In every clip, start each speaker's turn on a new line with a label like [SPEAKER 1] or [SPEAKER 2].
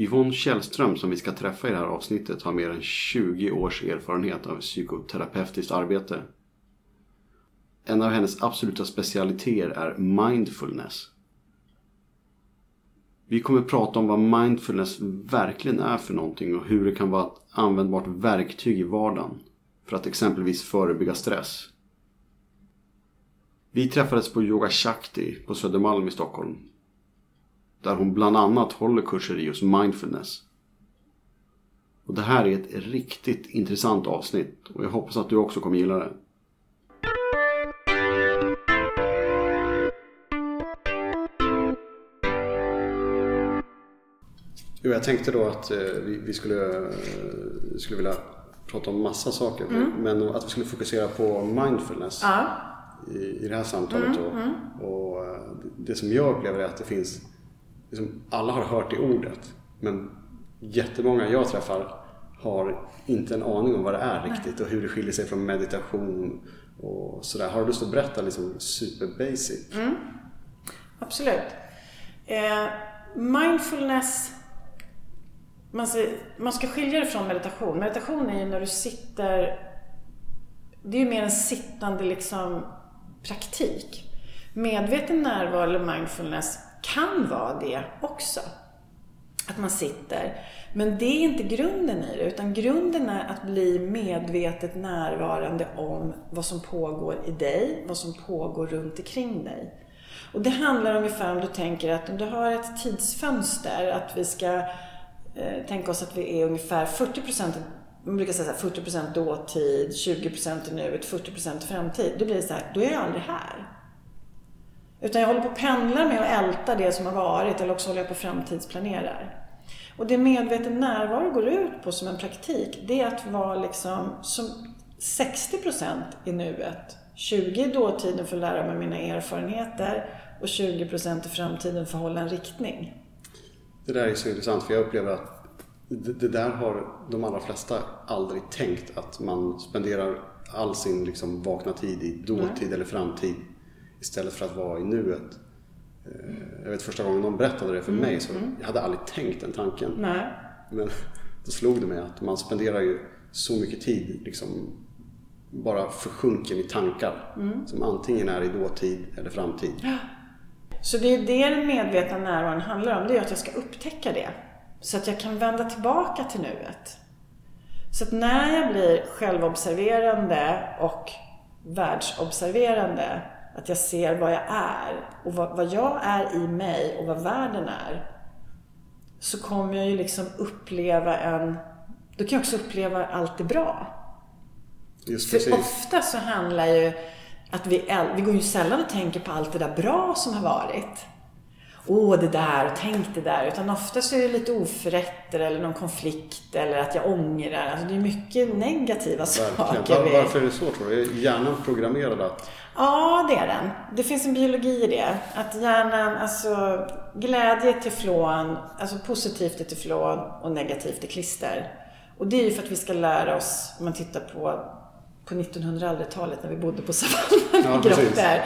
[SPEAKER 1] Yvonne Källström som vi ska träffa i det här avsnittet har mer än 20 års erfarenhet av psykoterapeutiskt arbete. En av hennes absoluta specialiteter är mindfulness. Vi kommer prata om vad mindfulness verkligen är för någonting och hur det kan vara ett användbart verktyg i vardagen för att exempelvis förebygga stress. Vi träffades på Yoga Shakti på Södermalm i Stockholm. Där hon bland annat håller kurser i just mindfulness. Och det här är ett riktigt intressant avsnitt och jag hoppas att du också kommer gilla det. Jo, jag tänkte då att eh, vi, skulle, eh, skulle vilja prata om massa saker.
[SPEAKER 2] Mm.
[SPEAKER 1] Men att vi skulle fokusera på mindfulness
[SPEAKER 2] Ja.
[SPEAKER 1] i, i det här samtalet.
[SPEAKER 2] Mm,
[SPEAKER 1] då. Och eh, det som jag upplever är att det finns, liksom, alla har hört det ordet. Men jättemånga jag träffar har inte en aning om vad det är riktigt och hur det skiljer sig från meditation och sådär. Har du lust att berätta liksom super basic?
[SPEAKER 2] Mm. Absolut. Eh, mindfulness, man, säger, man ska skilja det från meditation. Meditation är ju när du sitter, det är ju mer en sittande liksom praktik. Medveten närvaro eller mindfulness kan vara det också. Att man sitter. Men det är inte grunden i det, utan grunden är att bli medvetet närvarande om vad som pågår i dig, vad som pågår runt omkring dig. Och det handlar ungefär om du tänker att om du har ett tidsfönster, att vi ska eh, tänka oss att vi är ungefär 40 man brukar säga så här, 40% dåtid, 20 i nuet, 40% framtid. Då blir det så här, då är jag aldrig här. Utan jag håller på att pendla med att älta det som har varit eller också håller jag på och framtidsplanerar. Och det medveten närvaro går ut på som en praktik, det är att vara liksom som 60% i nuet. 20 i dåtiden för att lära mig mina erfarenheter och 20% i framtiden för att hålla en riktning.
[SPEAKER 1] Det där är så intressant för jag upplever att det, där har de allra flesta aldrig tänkt att man spenderar all sin liksom vakna tid i dåtid eller framtid istället för att vara i nuet. Eh, Jag vet första gången någon berättade det för mig så jag hade aldrig tänkt den tanken.
[SPEAKER 2] Nej.
[SPEAKER 1] Men då slog det mig att man spenderar ju så mycket tid liksom bara försjunken i tankar som antingen är i dåtid eller framtid.
[SPEAKER 2] Så det är det den medvetna närvaron handlar om, det är att jag ska upptäcka det. Så att jag kan vända tillbaka till nuet. Så att när jag blir självobserverande och världsobserverande, att jag ser vad jag är och vad, vad jag är i mig och vad världen är, så kommer jag ju liksom uppleva en... Då kan jag också uppleva allt det bra.
[SPEAKER 1] Just
[SPEAKER 2] För
[SPEAKER 1] precis.
[SPEAKER 2] ofta så handlar ju att vi, vi går ju sällan och tänker på allt det där bra som har varit. Åh, det där och tänk det där. Utan ofta så är det lite oförrätter eller någon konflikt eller att jag ångrar. Alltså det är mycket negativa
[SPEAKER 1] Verkligen.
[SPEAKER 2] saker.
[SPEAKER 1] Var, varför är det så tror du? Är hjärnan programmerad att...
[SPEAKER 2] Ja, det är den. Det finns en biologi i det. Att hjärnan, alltså glädje är teflon, alltså positivt är teflon och negativt är klister. Och det är ju för att vi ska lära oss, om man tittar på, på 1900-talet när vi bodde på savannen
[SPEAKER 1] Ja,
[SPEAKER 2] i grottor.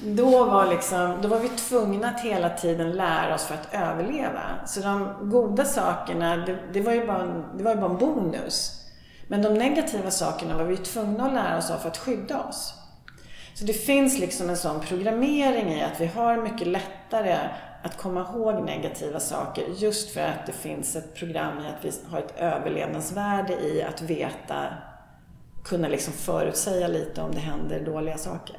[SPEAKER 2] Då var, liksom, då var vi tvungna att hela tiden lära oss för att överleva. Så de goda sakerna, det, det, var, ju bara en, det var ju bara en bonus. Men de negativa sakerna var vi tvungna att lära oss av för att skydda oss. Så det finns liksom en sån programmering i att vi har mycket lättare att komma ihåg negativa saker just för att det finns ett program i att vi har ett överlevnadsvärde i att veta, kunna liksom förutsäga lite om det händer dåliga saker.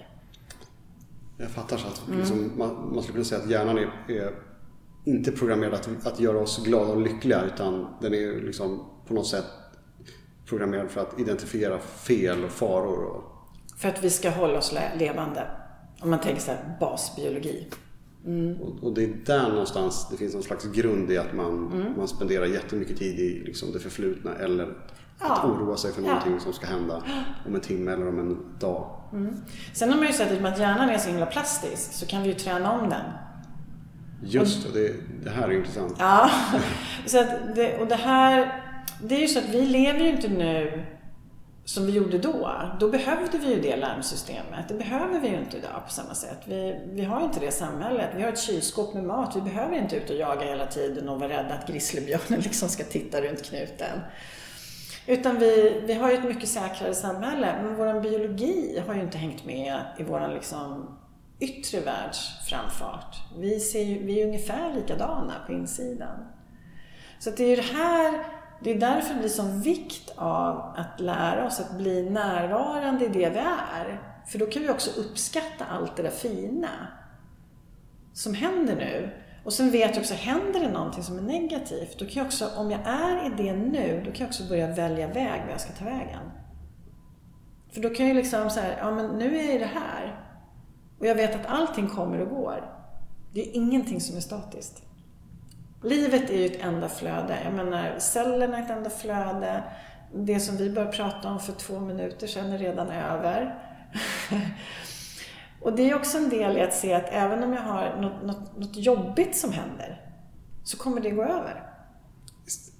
[SPEAKER 1] Jag fattar så att
[SPEAKER 2] Mm.
[SPEAKER 1] liksom, man, man skulle kunna säga att hjärnan är, är inte programmerad att, att göra oss glada och lyckliga utan den är liksom på något sätt programmerad för att identifiera fel och faror. Och,
[SPEAKER 2] För att vi ska hålla oss le- levande. Om man tänker så här basbiologi.
[SPEAKER 1] och, och det är där någonstans det finns någon slags grund i att man,
[SPEAKER 2] Mm.
[SPEAKER 1] man spenderar jättemycket tid i liksom det förflutna eller att
[SPEAKER 2] Ja.
[SPEAKER 1] oroa sig för
[SPEAKER 2] Ja.
[SPEAKER 1] någonting som ska hända om en timme eller om en dag.
[SPEAKER 2] Sen har man ju sett att och med att hjärnan är så himla plastisk så kan vi ju träna om den.
[SPEAKER 1] Just det, det, det här är intressant.
[SPEAKER 2] Ja, så att det, och det här, det är ju så att vi lever ju inte nu som vi gjorde då, då behövde vi ju det larmsystemet. Det behöver vi ju inte idag på samma sätt. Vi, vi har inte det samhället. Vi har ett kylskåp med mat. Vi behöver inte ut och jaga hela tiden och vara rädda att grizzlybjörnen liksom ska titta runt knuten. Utan vi, vi har ju ett mycket säkrare samhälle, men vår biologi har ju inte hängt med i vår liksom yttre världs framfart. Vi, ser ju, vi är ungefär likadana på insidan. Så det är ju det här, det är därför det blir sån vikt av att lära oss att bli närvarande i det vi är. För då kan vi också uppskatta allt det där fina som händer nu. Och sen vet jag också, händer det någonting som är negativt, då kan jag också, om jag är i det nu, då kan jag också börja välja väg vad jag ska ta vägen. För då kan jag liksom säga, ja men nu är jag i det här. Och jag vet att allting kommer och går. Det är ingenting som är statiskt. Livet är ju ett enda flöde. Jag menar, cellerna är ett enda flöde. Det som vi började prata om för två minuter sedan är redan över. och det är också en del i att se att även om jag har något, något, något jobbigt som händer, så kommer det gå över.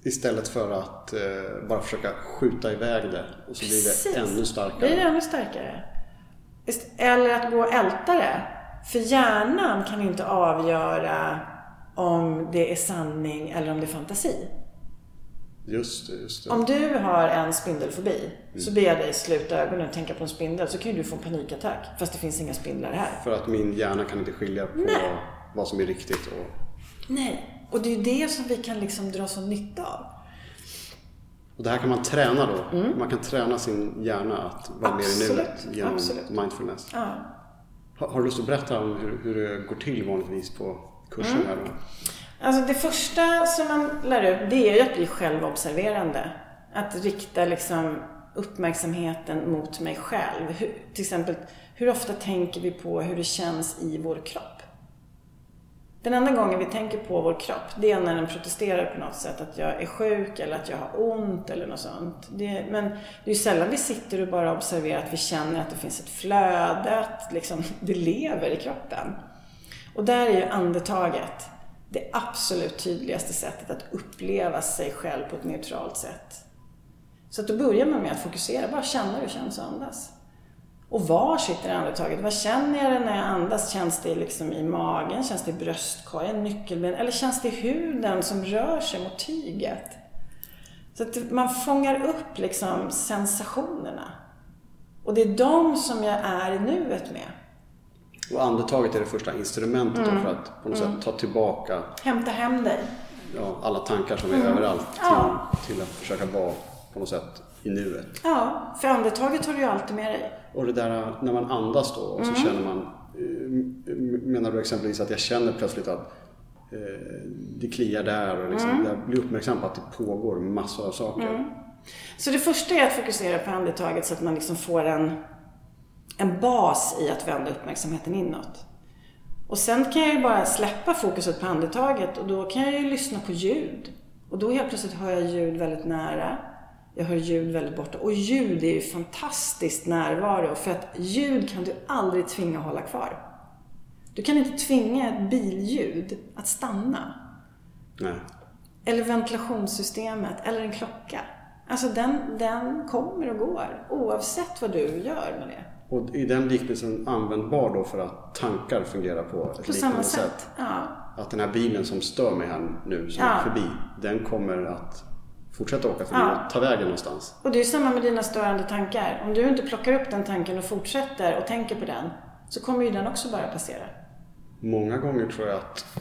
[SPEAKER 1] Istället för att eh, bara försöka skjuta iväg det och så
[SPEAKER 2] Precis.
[SPEAKER 1] blir det ännu starkare.
[SPEAKER 2] Det blir ännu starkare. Eller att gå och älta det. För hjärnan kan inte avgöra om det är sanning eller om det är fantasi.
[SPEAKER 1] Just det, just det.
[SPEAKER 2] Om du har en spindelfobi mm. så ber jag dig sluta ögonen och tänka på en spindel så kan ju du få en panikattack fast det finns inga spindlar här.
[SPEAKER 1] För att min hjärna kan inte skilja på Nej. vad som är riktigt och...
[SPEAKER 2] Nej, och det är ju det som vi kan liksom dra så nytta av.
[SPEAKER 1] Och det här kan man träna då? Mm. Man kan träna sin hjärna att vara mer i nuet genom Absolut. mindfulness?
[SPEAKER 2] Ja.
[SPEAKER 1] Har, har, du lust att berätta om hur, hur det går till vanligtvis på kursen mm. här då?
[SPEAKER 2] Alltså det första som man lär ut det är ju att bli självobserverande. Att rikta liksom uppmärksamheten mot mig själv. Hur, till exempel, hur ofta tänker vi på hur det känns i vår kropp? Den enda gången vi tänker på vår kropp, det är när den protesterar på något sätt. Att jag är sjuk eller att jag har ont eller något sånt. Det, men det är ju sällan vi sitter och bara observerar att vi känner att det finns ett flöde, att liksom, det lever i kroppen. Och där är ju andetaget det absolut tydligaste sättet att uppleva sig själv på ett neutralt sätt. Så att då börjar man med att fokusera, bara känna hur det känns att andas. Och var sitter andetaget? Vad känner jag när jag andas? Känns det liksom i magen? Känns det i bröstkorgen, nyckelben? Eller känns det i huden som rör sig mot tyget? Så att man fångar upp liksom sensationerna. Och det är de som jag är i nuet med.
[SPEAKER 1] Och andetaget är det första instrumentet mm. för att på något mm. sätt ta tillbaka
[SPEAKER 2] Hämta hem dig.
[SPEAKER 1] Ja, alla tankar som är mm. överallt till, ja. till att försöka vara på något sätt i nuet.
[SPEAKER 2] Ja, för andetaget har du ju alltid med dig.
[SPEAKER 1] Och det där när man andas då och så mm. känner man eh, Menar du exempelvis att jag känner plötsligt att eh, det kliar där och liksom, mm. jag blir uppmärksam på att det pågår massor av saker. Mm.
[SPEAKER 2] Så det första är att fokusera på andetaget så att man liksom får en en bas i att vända uppmärksamheten inåt. Och sen kan jag ju bara släppa fokuset på andetaget och då kan jag ju lyssna på ljud. Och då helt plötsligt hör jag ljud väldigt nära. Jag hör ljud väldigt borta. Och ljud är ju fantastiskt närvaro för att ljud kan du aldrig tvinga att hålla kvar. Du kan inte tvinga ett billjud att stanna.
[SPEAKER 1] Nej.
[SPEAKER 2] Eller ventilationssystemet, eller en klocka. Alltså den, den kommer och går oavsett vad du gör med det.
[SPEAKER 1] Och är den liknelsen användbar då för att tankar fungerar på ett
[SPEAKER 2] på liknande sätt? sätt? Ja.
[SPEAKER 1] Att den här bilen som stör mig här nu, som ja. är förbi, den kommer att fortsätta åka förbi ja. och ta vägen någonstans.
[SPEAKER 2] Och det är samma med dina störande tankar. Om du inte plockar upp den tanken och fortsätter och tänker på den, så kommer ju den också bara passera.
[SPEAKER 1] Många gånger tror jag att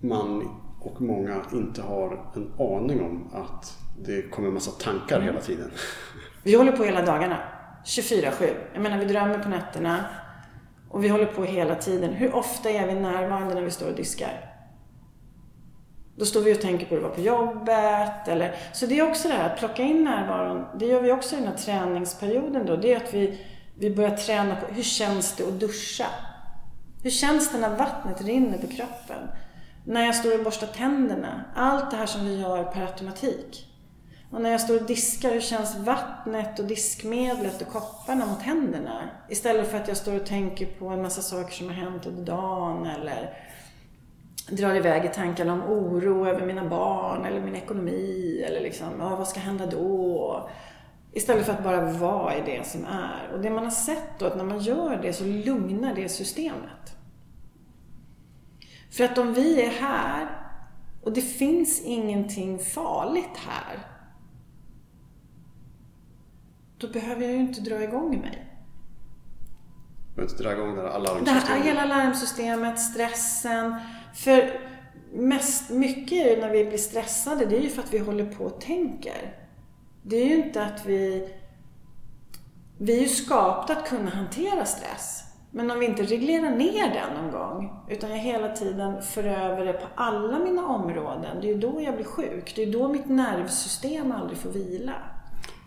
[SPEAKER 1] man och många inte har en aning om att det kommer en massa tankar mm. hela tiden.
[SPEAKER 2] Vi håller på hela dagarna. 24-7. Jag menar, vi drömmer på nätterna och vi håller på hela tiden. Hur ofta är vi närvarande när vi står och diskar? Då står vi och tänker på hur det var på jobbet. Eller, så det är också det här att plocka in närvaron. Det gör vi också i den här träningsperioden då. Det är att vi, vi börjar träna på hur känns det att duscha? Hur känns det när vattnet rinner på kroppen? När jag står och borstar tänderna? Allt det här som vi gör per automatik. Och när jag står och diskar, hur känns vattnet och diskmedlet och kopparna mot händerna? Istället för att jag står och tänker på en massa saker som har hänt under dagen eller drar iväg i tankarna om oro över mina barn eller min ekonomi eller liksom, ja, vad ska hända då? Istället för att bara vara i det som är. Och det man har sett då, att när man gör det så lugnar det systemet. För att om vi är här och det finns ingenting farligt här. Då behöver jag ju inte dra igång mig.
[SPEAKER 1] Du behöver inte dra igång det här
[SPEAKER 2] Det här,
[SPEAKER 1] alarmsystemet.
[SPEAKER 2] hela larmsystemet, stressen. För mest, mycket när vi blir stressade, det är ju för att vi håller på och tänker. Det är ju inte att vi... Vi är ju skapta att kunna hantera stress. Men om vi inte reglerar ner den någon gång, utan jag hela tiden för över det på alla mina områden, det är ju då jag blir sjuk. Det är då mitt nervsystem aldrig får vila.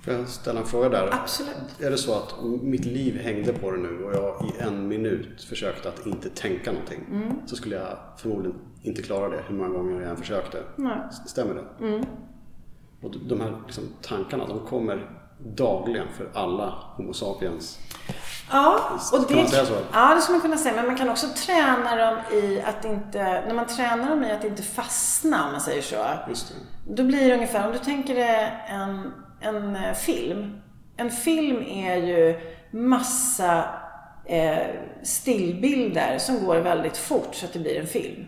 [SPEAKER 1] Får jag ställa en fråga där?
[SPEAKER 2] Absolut.
[SPEAKER 1] Är det så att mitt liv hängde på det nu och jag i en minut försökte att inte tänka någonting så skulle jag förmodligen inte klara det hur många gånger jag än försökte.
[SPEAKER 2] Nej.
[SPEAKER 1] Stämmer det? Och de- här liksom, tankarna de kommer dagligen för alla Homo sapiens.
[SPEAKER 2] Ja, och
[SPEAKER 1] Kan
[SPEAKER 2] det,
[SPEAKER 1] man säga så?
[SPEAKER 2] Ja, det skulle man kunna säga. Men man kan också träna dem i att inte, när man tränar dem i att inte fastna, om man säger så.
[SPEAKER 1] Just det.
[SPEAKER 2] Då blir det ungefär, om du tänker dig en, en eh, film. En film är ju massa eh, stillbilder som går väldigt fort så att det blir en film.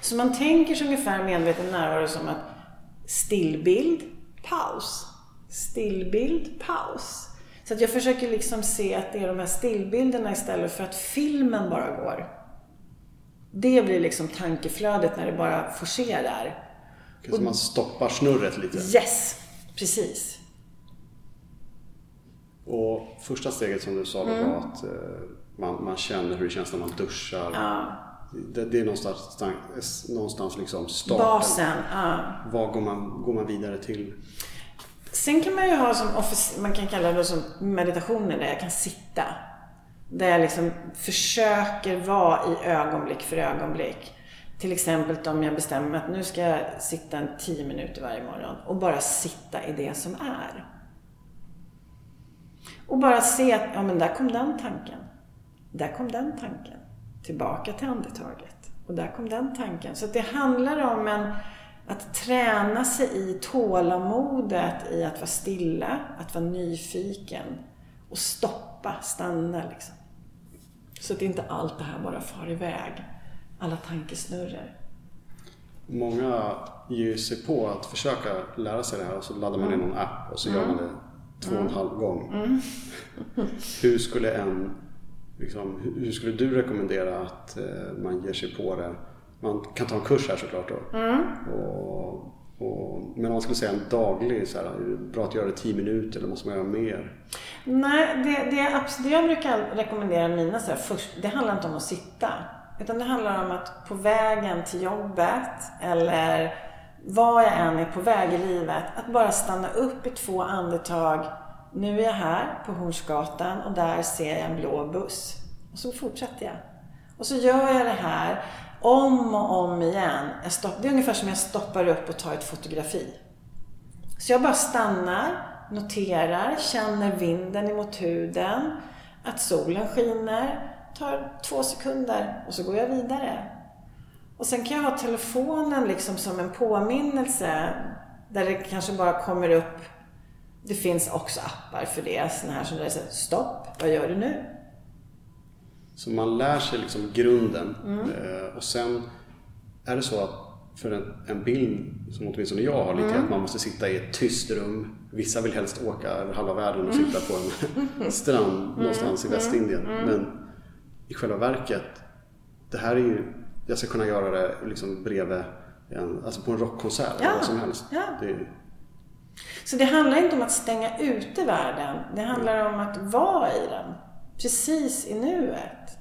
[SPEAKER 2] Så man tänker sig ungefär medveten närvaro som att stillbild, paus. Stillbild, paus. Så att jag försöker liksom se att det är de här stillbilderna istället för att filmen bara går. Det blir liksom tankeflödet när det bara forcerar.
[SPEAKER 1] Så man stoppar snurret lite.
[SPEAKER 2] Yes, precis.
[SPEAKER 1] Och första steget som du sa
[SPEAKER 2] Mm.
[SPEAKER 1] var att eh, man, man känner hur det känns när man duschar.
[SPEAKER 2] Ja,
[SPEAKER 1] Det, det är någonstans, någonstans liksom starten.
[SPEAKER 2] basen. Ja.
[SPEAKER 1] Vad går man, går man vidare till?
[SPEAKER 2] Sen kan man ju ha som, man kan kalla det som meditationer där jag kan sitta. Där jag liksom försöker vara i ögonblick för ögonblick. Till exempel om jag bestämmer mig att nu ska jag sitta en 10 minuter varje morgon och bara sitta i det som är. Och bara se att, ja men där kom den tanken. Där kom den tanken. Tillbaka till andetaget. Och där kom den tanken. Så att det handlar om en, att träna sig i tålamodet i att vara stilla, att vara nyfiken och stoppa, stanna liksom. Så att inte allt det här bara far iväg. Alla tankesnurror.
[SPEAKER 1] Många ger sig på att försöka lära sig det här och så laddar man ner någon app och så gör man det två och en halv gång. hur skulle en liksom, hur- skulle du rekommendera att eh, man ger sig på det? Man kan ta en kurs här såklart då. Och, och, men om man skulle säga en daglig, så här, är det bra att göra det 10 minuter eller måste man göra mer?
[SPEAKER 2] Nej, det, det, det jag brukar rekommendera mina så här, först, det handlar inte om att sitta. Utan det handlar om att på vägen till jobbet eller var jag än är på väg i livet, att bara stanna upp i två andetag. Nu är jag här på Hornsgatan och där ser jag en blå buss. Och så fortsätter jag. Och så gör jag det här om och om igen. Jag stopp, det är ungefär som jag stoppar upp och tar ett fotografi. Så jag bara stannar, noterar, känner vinden emot huden, att solen skiner, tar två sekunder och så går jag vidare. Och sen kan jag ha telefonen liksom som en påminnelse där det kanske bara kommer upp, det finns också appar för det, såna här som där det säger stopp, vad gör du nu?
[SPEAKER 1] Så man lär sig liksom grunden eh, och sen är det så att för en, en bild som åtminstone jag har lite att man måste sitta i ett tyst rum. Vissa vill helst åka över halva världen och sitta på en strand någonstans i Västindien. Men i själva verket, det här är ju, jag ska kunna göra det liksom bredvid en, alltså på en rockkonsert eller
[SPEAKER 2] Ja,
[SPEAKER 1] vad som helst.
[SPEAKER 2] ja.
[SPEAKER 1] Det är,
[SPEAKER 2] Så det handlar inte om att stänga ute världen. Det handlar om att vara i den. Precis i nuet.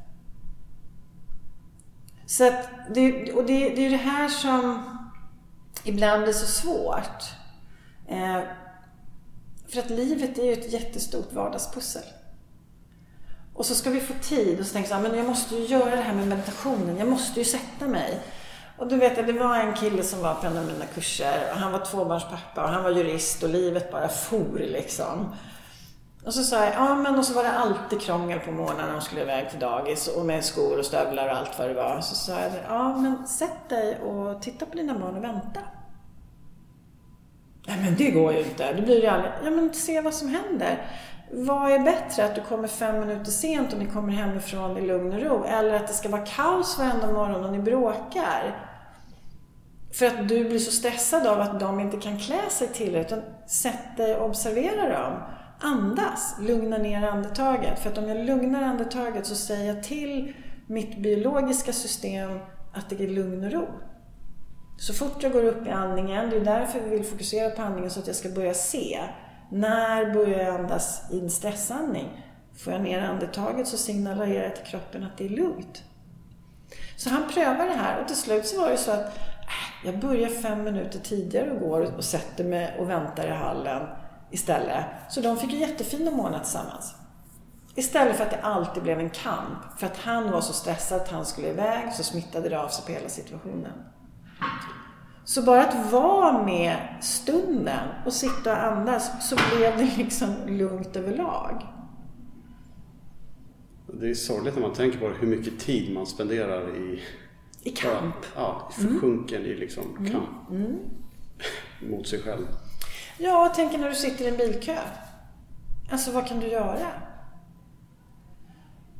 [SPEAKER 2] Så att det, och det, det är det här som ibland blir så svårt. Eh, för att livet är ju ett jättestort vardagspussel. Och så ska vi få tid och så tänker jag så här, men jag måste ju göra det här med meditationen. Jag måste ju sätta mig. Och då vet jag, det var en kille som var på en av mina kurser och han var tvåbarnspappa och han var jurist och livet bara for liksom. Och så sa jag, ja men och så var det alltid krångel på morgonen när de skulle iväg till dagis och med skor och stövlar och allt vad det var. Så sa jag, ja men sätt dig och titta på dina barn och vänta. Nej men det går ju inte. Det blir ju aldrig. Ja men se vad som händer. Vad är bättre? Att du kommer fem minuter sent och ni kommer hemifrån i lugn och ro? Eller att det ska vara kaos varenda morgon och ni bråkar? För att du blir så stressad av att de inte kan klä sig tillräckligt. Utan sätt dig och observera dem. Andas, lugna ner andetaget. För att om jag lugnar andetaget så säger jag till mitt biologiska system att det är lugn och ro. Så fort jag går upp i andningen, det är därför vi vill fokusera på andningen så att jag ska börja se. När börjar jag andas i en stressandning? Får jag ner andetaget så signalerar jag till kroppen att det är lugnt. Så han prövar det här och till slut så var det så att äh, jag börjar fem minuter tidigare och går och sätter mig och väntar i hallen istället. Så de fick en jättefina månad tillsammans. Istället för att det alltid blev en kamp. För att han var så stressad att han skulle iväg så smittade det av sig på hela situationen. Så bara att vara med stunden och sitta och andas så blev det liksom lugnt överlag.
[SPEAKER 1] Det är sorgligt när man tänker på hur mycket tid man spenderar i
[SPEAKER 2] I kamp.
[SPEAKER 1] Ja, försjunken mm. i liksom kamp mm. mot sig själv.
[SPEAKER 2] Ja, tänk när du sitter i en bilkö. Alltså vad kan du göra?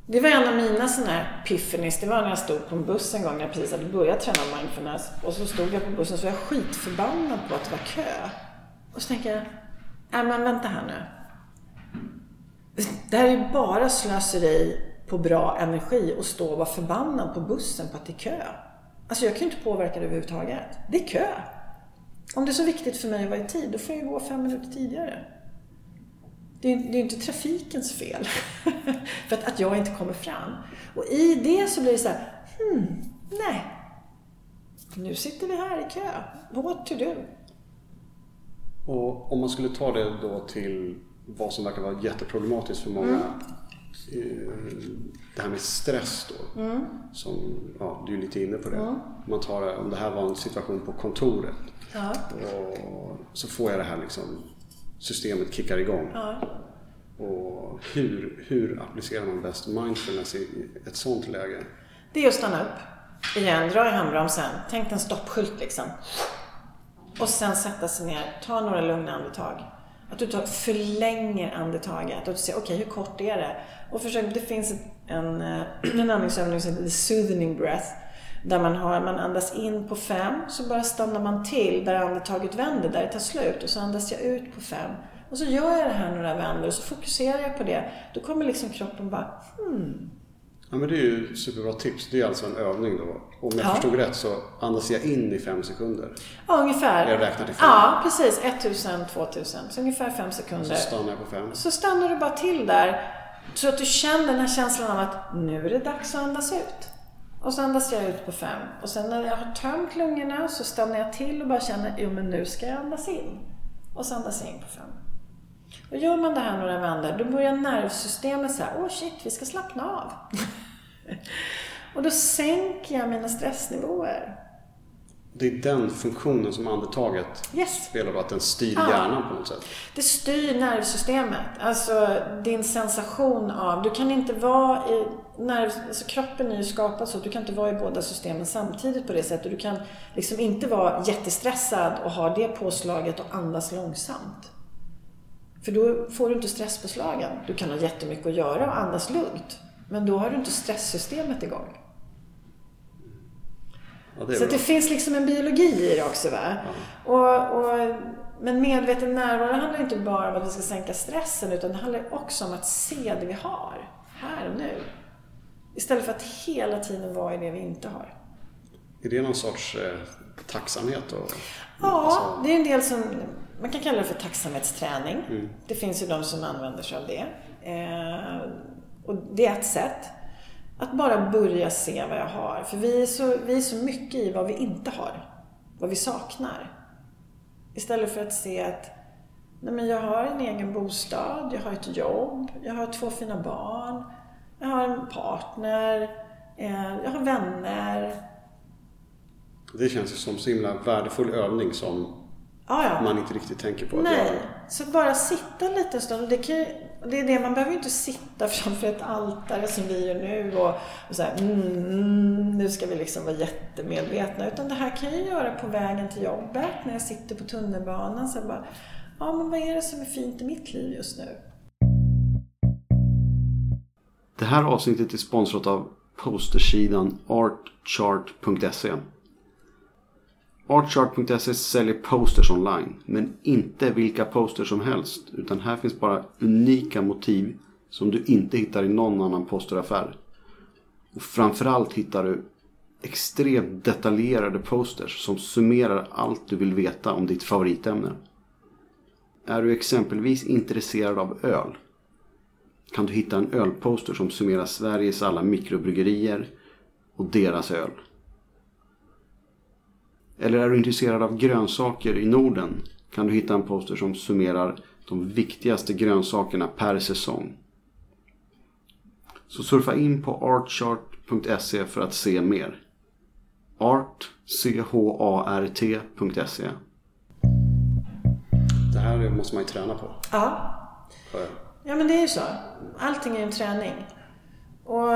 [SPEAKER 2] Det var en av mina sådana här piffenis. Det var när jag stod på en buss en gång när jag precis hade börjat träna mindfulness. Och så stod jag på bussen så var jag skitförbannad på att det var kö. Och så tänker jag, nej men vänta här nu. Det här är ju bara slöseri på bra energi och stå och vara förbannad på bussen på att det är kö. Alltså jag kan ju inte påverka det överhuvudtaget. Det är kö. Om det är så viktigt för mig att vara i tid, då får jag gå fem minuter tidigare. Det är, ju inte trafikens fel. för att, att jag inte kommer fram. Och i det så blir det så här, hmm, nej. Nu sitter vi här i kö. What to do?
[SPEAKER 1] Och om man skulle ta det då till vad som verkar vara jätteproblematiskt för många. Mm. Eh, det här med stress då. Mm. Som, ja, du är lite inne på det. Mm. Man tar, om det här var en situation på kontoret. Ja. Och så får jag det här liksom systemet kickar igång. Ja. Och hur, hur applicerar man bäst mindfulness i ett sånt läge?
[SPEAKER 2] Det är att stanna upp. Igen, dra i handbromsen. Tänk en stoppskylt liksom. Och sen sätta sig ner, ta några lugna andetag. Att du tar, förlänger andetaget. Att du säger, okej okay, hur kort är det? Och försök, det finns en, eh, en andningsövning som heter soothing breath. Där man, har, man andas in på fem, så bara stannar man till där andetaget vänder, där det tar slut. Och så andas jag ut på fem. Och så gör jag det här några vändor och så fokuserar jag på det. Då kommer liksom kroppen bara hmm.
[SPEAKER 1] Ja men det är ju superbra tips. Det är alltså en övning då. Om jag ja. förstod rätt så andas jag in i fem sekunder.
[SPEAKER 2] Ja, ungefär.
[SPEAKER 1] Jag räknar till fem.
[SPEAKER 2] Ja, precis. 1000, 2000. Så ungefär fem sekunder.
[SPEAKER 1] Och så stannar jag på fem.
[SPEAKER 2] Så stannar du bara till där. Så att du känner den här känslan av att nu är det dags att andas ut. Och så andas jag ut på fem. Och sen när jag har tömt lungorna så stannar jag till och bara känner, jo men nu ska jag andas in. Och så andas jag in på fem. Och gör man det här några vändor, då börjar nervsystemet säga, åh oh shit, vi ska slappna av. och då sänker jag mina stressnivåer.
[SPEAKER 1] Det är den funktionen som andetaget
[SPEAKER 2] yes.
[SPEAKER 1] spelar, att den styr ja. hjärnan på något sätt.
[SPEAKER 2] Det styr nervsystemet. Alltså din sensation av, du kan inte vara i, nerv, alltså kroppen är ju skapad så att du kan inte vara i båda systemen samtidigt på det sättet. Du kan liksom inte vara jättestressad och ha det påslaget och andas långsamt. För då får du inte stresspåslagen. Du kan ha jättemycket att göra och andas lugnt. Men då har du inte stresssystemet igång. Ja, det så det finns liksom en biologi i det också. Va? Ja. Och, och, men medveten närvaro handlar inte bara om att vi ska sänka stressen utan det handlar också om att se det vi har, här och nu. Istället för att hela tiden vara i det vi inte har.
[SPEAKER 1] Är det någon sorts eh, tacksamhet? Och,
[SPEAKER 2] ja, alltså... det är en del som man kan kalla det för tacksamhetsträning. Mm. Det finns ju de som använder sig av det. Eh, och det är ett sätt. Att bara börja se vad jag har. För vi är, så, vi är så mycket i vad vi inte har. Vad vi saknar. Istället för att se att nej men jag har en egen bostad, jag har ett jobb, jag har två fina barn, jag har en partner, eh, jag har vänner.
[SPEAKER 1] Det känns ju som en så himla värdefull övning som
[SPEAKER 2] ah, ja.
[SPEAKER 1] man inte riktigt tänker på
[SPEAKER 2] Nej.
[SPEAKER 1] göra.
[SPEAKER 2] Så bara sitta en liten stund. Det kan det är det, man behöver ju inte sitta framför ett altare som vi gör nu och, och så här, mm, mm nu ska vi liksom vara jättemedvetna. Utan det här kan jag göra på vägen till jobbet, när jag sitter på tunnelbanan. Så bara, ja men vad är det som är fint i mitt liv just nu?
[SPEAKER 1] Det här avsnittet är sponsrat av postersidan artchart.se. Artchart.se säljer posters online, men inte vilka posters som helst. Utan här finns bara unika motiv som du inte hittar i någon annan posteraffär. Och framförallt hittar du extremt detaljerade posters som summerar allt du vill veta om ditt favoritämne. Är du exempelvis intresserad av öl kan du hitta en ölposter som summerar Sveriges alla mikrobryggerier och deras öl. Eller är du intresserad av grönsaker i Norden kan du hitta en poster som summerar de viktigaste grönsakerna per säsong. Så surfa in på artchart.se för att se mer. Art, C-H-A-R-T.se Det här måste man ju träna på.
[SPEAKER 2] Ja. Ja men det är ju så. Allting är ju en träning. Och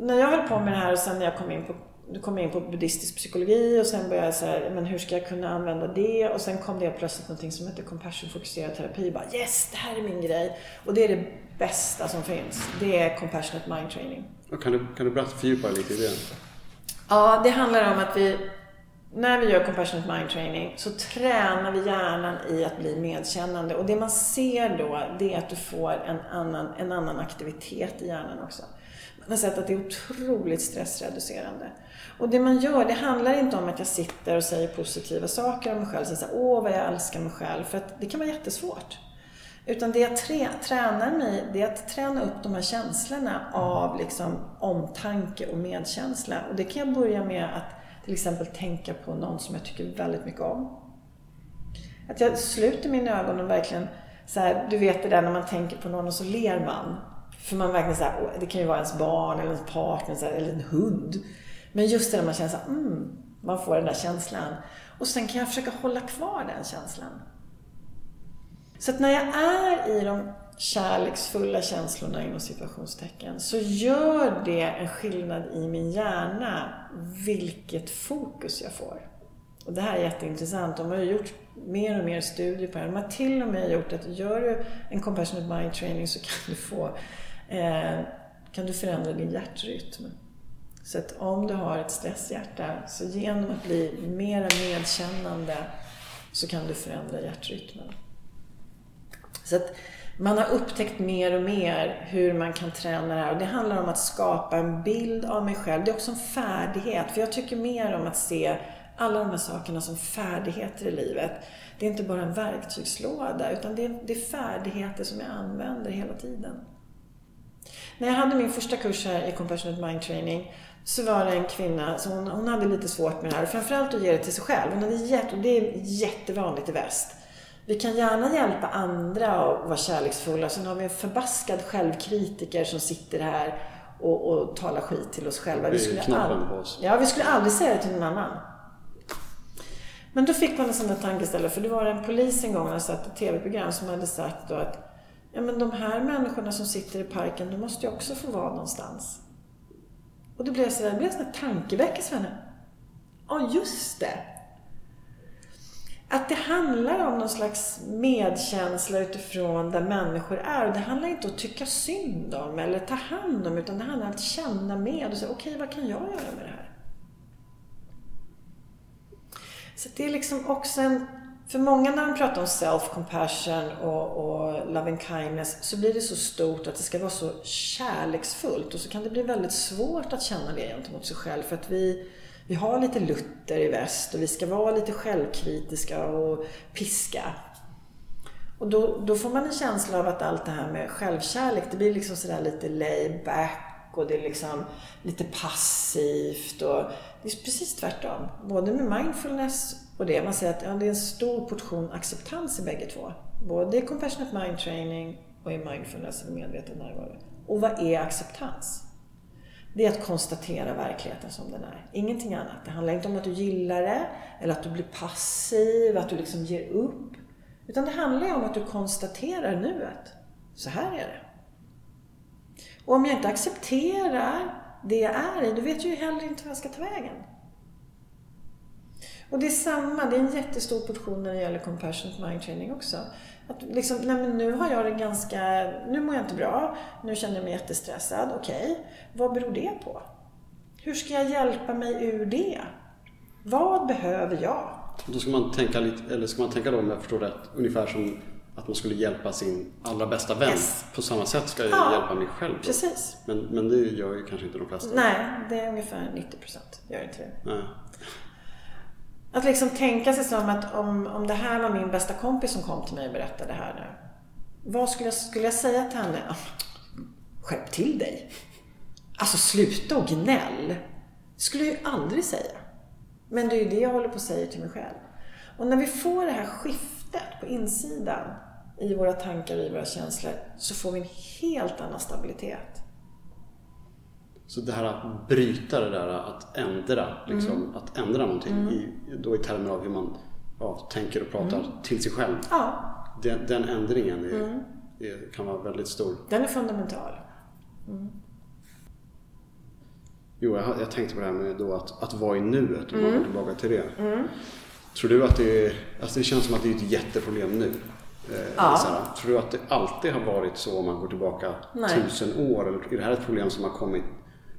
[SPEAKER 2] när jag höll på med det här och sen när jag kom in på du kom in på buddhistisk psykologi och sen började jag så här, men hur ska jag kunna använda det? Och sen kom det plötsligt någonting som heter compassion fokuserad terapi. Bara yes, det här är min grej. Och det är det bästa som finns. Det är compassionate mind training.
[SPEAKER 1] kan, du, kan du berätta, fördjupa lite i det?
[SPEAKER 2] Ja, det handlar om att vi, när vi gör compassionate mind training så tränar vi hjärnan i att bli medkännande. Och det man ser då, det är att du får en annan, en annan aktivitet i hjärnan också. Man har sett att det är otroligt stressreducerande. Och det man gör, det handlar inte om att jag sitter och säger positiva saker om mig själv. Så säger Åh, vad jag älskar mig själv. För att det kan vara jättesvårt. Utan det jag trä, tränar mig, det är att träna upp de här känslorna av liksom omtanke och medkänsla. Och det kan jag börja med att till exempel tänka på någon som jag tycker väldigt mycket om. Att jag sluter mina ögon och verkligen så här, du vet det där när man tänker på någon och så ler man. För man verkligen så här, det kan ju vara ens barn eller ens partner här, eller en hund. Men just det när man känner så här, mm, man får den där känslan. Och sen kan jag försöka hålla kvar den känslan. Så att när jag är i de kärleksfulla känslorna inom situationstecken så gör det en skillnad i min hjärna vilket fokus jag får. Och det här är jätteintressant. De har ju gjort mer och mer studier på det här. De har till och med gjort att gör du en compassionate mind training så kan du få eh, kan du förändra din hjärtrytm. Så att om du har ett stresshjärta, så genom att bli mera medkännande så kan du förändra hjärtrytmen. Så att man har upptäckt mer och mer hur man kan träna det här. Och det handlar om att skapa en bild av mig själv. Det är också en färdighet. För jag tycker mer om att se alla de här sakerna som färdigheter i livet. Det är inte bara en verktygslåda, utan det är, det är färdigheter som jag använder hela tiden. När jag hade min första kurs här i Compassionate Mind Training så var det en kvinna, så hon, hon hade lite svårt med det här. Framförallt att ge det till sig själv. Hon hade jätte, och det är jättevanligt i väst. Vi kan gärna hjälpa andra att vara kärleksfulla. Sen har vi en förbaskad självkritiker som sitter här och, och talar skit till oss själva.
[SPEAKER 1] Vi skulle, aldrig,
[SPEAKER 2] ja, vi skulle aldrig säga det till någon annan. Men då fick man en sån där tankeställare, för det var en polis en gång, när satt ett tv-program, som hade sagt då att ja, men de här människorna som sitter i parken, de måste ju också få vara någonstans. Och då blev jag sådär, det blev en sån här tankeväckelse för Ja, just det. Att det handlar om någon slags medkänsla utifrån där människor är. Och det handlar inte om att tycka synd om eller ta hand om, utan det handlar om att känna med och säga, okej, okay, vad kan jag göra med det här? Så det är liksom också en för många när de pratar om self-compassion och, och loving kindness så blir det så stort att det ska vara så kärleksfullt och så kan det bli väldigt svårt att känna det gentemot sig själv för att vi, vi har lite Luther i väst och vi ska vara lite självkritiska och piska. Och då, då får man en känsla av att allt det här med självkärlek det blir liksom sådär lite laid back och det är liksom lite passivt och det är precis tvärtom. Både med mindfulness och det. Man säger att ja, det är en stor portion acceptans i bägge två. Både i compassionate mind training och i mindfulness, medveten närvaro. Och vad är acceptans? Det är att konstatera verkligheten som den är. Ingenting annat. Det handlar inte om att du gillar det, eller att du blir passiv, att du liksom ger upp. Utan det handlar om att du konstaterar nuet. Så här är det. Och om jag inte accepterar det jag är i, då vet jag ju heller inte vad jag ska ta vägen. Och det är samma, det är en jättestor portion när det gäller compassionate mind training också. Att liksom, nej men nu har jag det ganska, nu mår jag inte bra, nu känner jag mig jättestressad, okej. Okay. Vad beror det på? Hur ska jag hjälpa mig ur det? Vad behöver jag?
[SPEAKER 1] Då ska man tänka lite, eller ska man tänka då om jag förstår rätt, ungefär som att man skulle hjälpa sin allra bästa vän. Yes. På samma sätt ska jag ja, hjälpa mig själv. Då.
[SPEAKER 2] Precis.
[SPEAKER 1] Men, men det gör ju kanske inte de flesta.
[SPEAKER 2] Nej, det är ungefär 90 procent. Gör inte det. Nej. Att liksom tänka sig som att om, om det här var min bästa kompis som kom till mig och berättade det här nu. Vad skulle jag, skulle jag säga till henne? Skärp till dig. Alltså sluta och gnäll. Det skulle jag ju aldrig säga. Men det är ju det jag håller på att säga till mig själv. Och när vi får det här skiftet på insidan i våra tankar och i våra känslor så får vi en helt annan stabilitet.
[SPEAKER 1] Så det här att bryta det där att ändra, liksom, mm. att ändra någonting mm. i, då i termer av hur man ja, tänker och pratar mm. till sig själv.
[SPEAKER 2] Ja.
[SPEAKER 1] Den, den ändringen är, mm. är, kan vara väldigt stor.
[SPEAKER 2] Den är fundamental. Mm.
[SPEAKER 1] Jo, jag, jag, tänkte på det här med då att, att vara i nuet och mm. tillbaka till det. Mm. Tror du att det är, alltså det känns som att det är ett jätteproblem nu. Eh, ja. Tror du att det alltid har varit så om man går tillbaka Nej. tusen år? Eller är det här ett problem som har kommit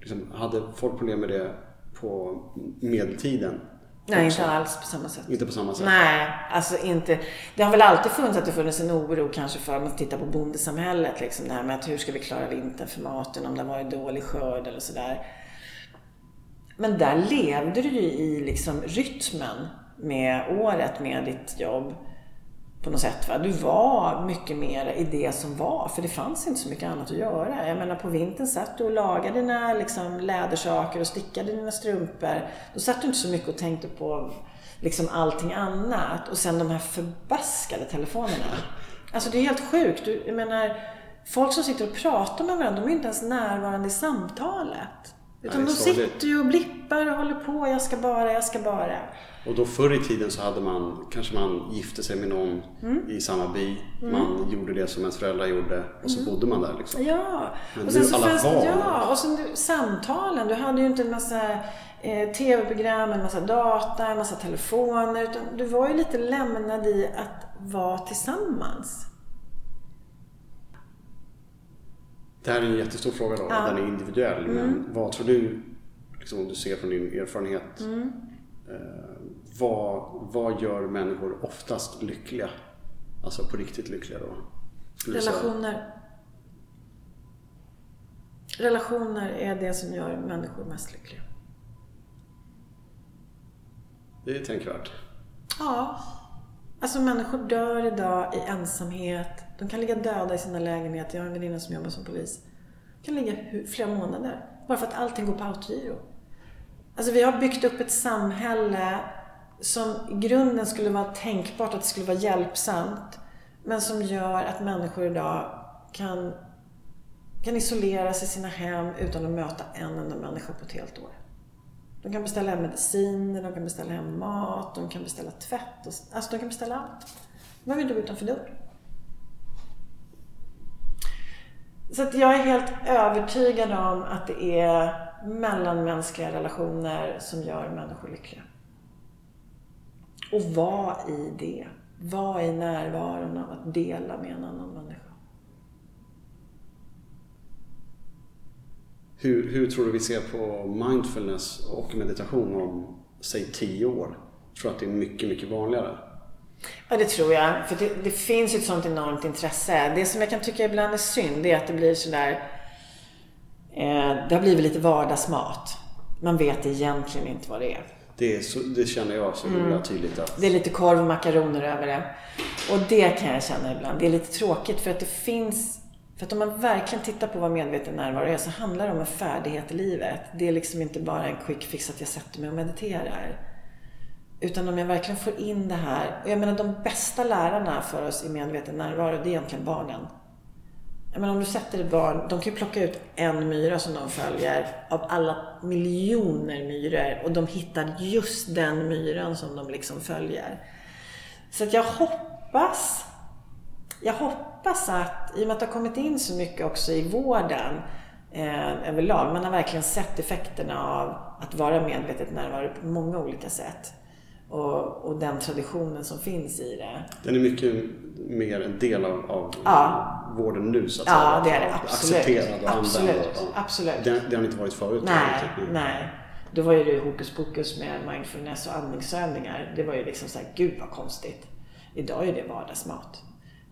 [SPEAKER 1] liksom, hade folk problem med det på medeltiden?
[SPEAKER 2] Nej, också? inte alls på samma sätt.
[SPEAKER 1] Inte på samma sätt?
[SPEAKER 2] Nej, alltså inte. Det har väl alltid funnits att det funnits en oro kanske för, om man tittar på bondesamhället, liksom det här med att hur ska vi klara vintern för maten om det varit dålig skörd eller sådär. Men där levde du ju i liksom rytmen med året med ditt jobb på något sätt. Va? Du var mycket mer i det som var, för det fanns inte så mycket annat att göra. Jag menar på vintern satt du och lagade dina liksom, lädersaker och stickade dina strumpor. Då satt du inte så mycket och tänkte på liksom, allting annat. Och sen de här förbaskade telefonerna. Alltså det är helt sjukt. Du, jag menar, folk som sitter och pratar med varandra, de är inte ens närvarande i samtalet. Utan de sitter ju och blippar och håller på. Jag ska bara, jag ska bara.
[SPEAKER 1] Och då förr i tiden så hade man, kanske man gifte sig med någon mm. i samma by. Mm. Man gjorde det som ens föräldrar gjorde och så mm. bodde man där liksom.
[SPEAKER 2] Ja,
[SPEAKER 1] Men
[SPEAKER 2] och
[SPEAKER 1] sen så alla fanns, val.
[SPEAKER 2] Ja, och sen samtalen. Du hade ju inte en massa eh, tv-program, en massa data, en massa telefoner. Utan du var ju lite lämnad i att vara tillsammans.
[SPEAKER 1] Det här är en jättestor fråga då, ja. den är individuell. Men mm. vad tror du, liksom, om du ser från din erfarenhet, mm. eh, vad, vad gör människor oftast lyckliga? Alltså på riktigt lyckliga då?
[SPEAKER 2] Relationer. Relationer är det som gör människor mest lyckliga.
[SPEAKER 1] Det är tänkvärt.
[SPEAKER 2] Ja. Alltså människor dör idag i ensamhet. De kan ligga döda i sina lägenheter. Jag har en väninna som jobbar som polis. De kan ligga flera månader. Bara för att allting går på autogiro. Alltså vi har byggt upp ett samhälle som i grunden skulle vara tänkbart att det skulle vara hjälpsamt. Men som gör att människor idag kan, kan isolera sig i sina hem utan att möta en enda människa på ett helt år. De kan beställa hem mediciner, de kan beställa hem mat, de kan beställa tvätt. Och, alltså de kan beställa allt. De behöver inte utanför dörren. Så att jag är helt övertygad om att det är mellanmänskliga relationer som gör människor lyckliga. Och vad i det. Vad i närvaron av att dela med en annan människa.
[SPEAKER 1] Hur, hur tror du vi ser på mindfulness och meditation om, säg tio år? Jag Tror att det är mycket, mycket vanligare?
[SPEAKER 2] Ja, det tror jag. För det, det, finns ju ett sånt enormt intresse. Det som jag kan tycka ibland är synd, det är att det blir sådär... Eh, det har blivit lite vardagsmat. Man vet egentligen inte vad det är.
[SPEAKER 1] Det, är så, det känner jag så mm. tydligt att...
[SPEAKER 2] Det är lite korv och makaroner över det. Och det kan jag känna ibland. Det är lite tråkigt för att det finns för att om man verkligen tittar på vad medveten närvaro är så handlar det om en färdighet i livet. Det är liksom inte bara en quick fix att jag sätter mig och mediterar. Utan om jag verkligen får in det här. Och jag menar de bästa lärarna för oss i medveten närvaro, det är egentligen barnen. Jag menar om du sätter ett barn, de kan ju plocka ut en myra som de följer av alla miljoner myror och de hittar just den myran som de liksom följer. Så att jag hoppas jag hoppas att, i och med att det har kommit in så mycket också i vården eh, överlag, man har verkligen sett effekterna av att vara medvetet närvarande på många olika sätt. Och, och, den traditionen som finns i det.
[SPEAKER 1] Den är mycket mer en del av, av
[SPEAKER 2] ja.
[SPEAKER 1] vården nu så att
[SPEAKER 2] ja, säga. Ja, det är det. Absolut.
[SPEAKER 1] Accepterad och
[SPEAKER 2] absolut.
[SPEAKER 1] använd.
[SPEAKER 2] Och, absolut.
[SPEAKER 1] Det, det har inte varit förut.
[SPEAKER 2] Nej, nej. Då var ju det hokus pokus med mindfulness och andningsövningar. Det var ju liksom så här, gud vad konstigt. Idag är det vardagsmat.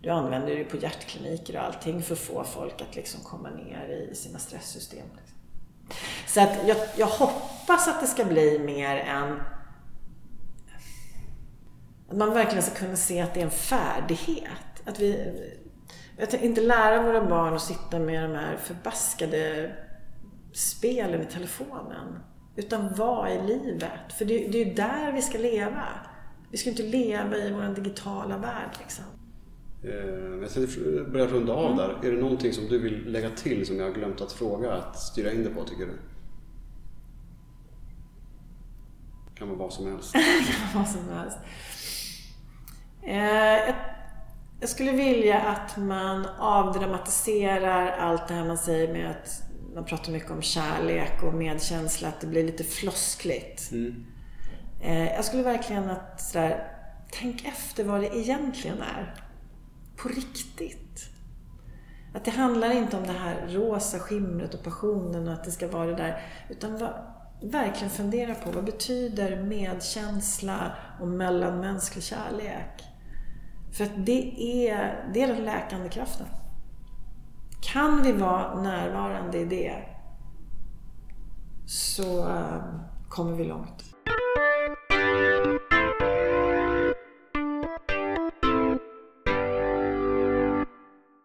[SPEAKER 2] Du använder det på hjärtkliniker och allting för att få folk att liksom komma ner i sina stresssystem. Liksom. Så att jag, jag hoppas att det ska bli mer en att man verkligen ska kunna se att det är en färdighet. Att vi att inte lära våra barn att sitta med de här förbaskade spelen i telefonen. Utan vara i livet. För det, det är ju där vi ska leva. Vi ska inte leva i vår digitala värld liksom.
[SPEAKER 1] Eh, jag tänkte börja runda av mm. där. Är det någonting som du vill lägga till som jag har glömt att fråga, att styra in det på tycker du? kan vara vad som helst.
[SPEAKER 2] kan vara vad som helst. Eh, jag skulle vilja att man avdramatiserar allt det här man säger med att man pratar mycket om kärlek och medkänsla, att det blir lite floskligt. Mm. Eh, jag skulle verkligen att sådär, tänk efter vad det egentligen är. På riktigt. Att det handlar inte om det här rosa skimret och passionen och att det ska vara det där. Utan vad, verkligen fundera på vad betyder medkänsla och mellanmänsklig kärlek? För att det är, det är den läkande kraften. Kan vi vara närvarande i det så eh, kommer vi långt.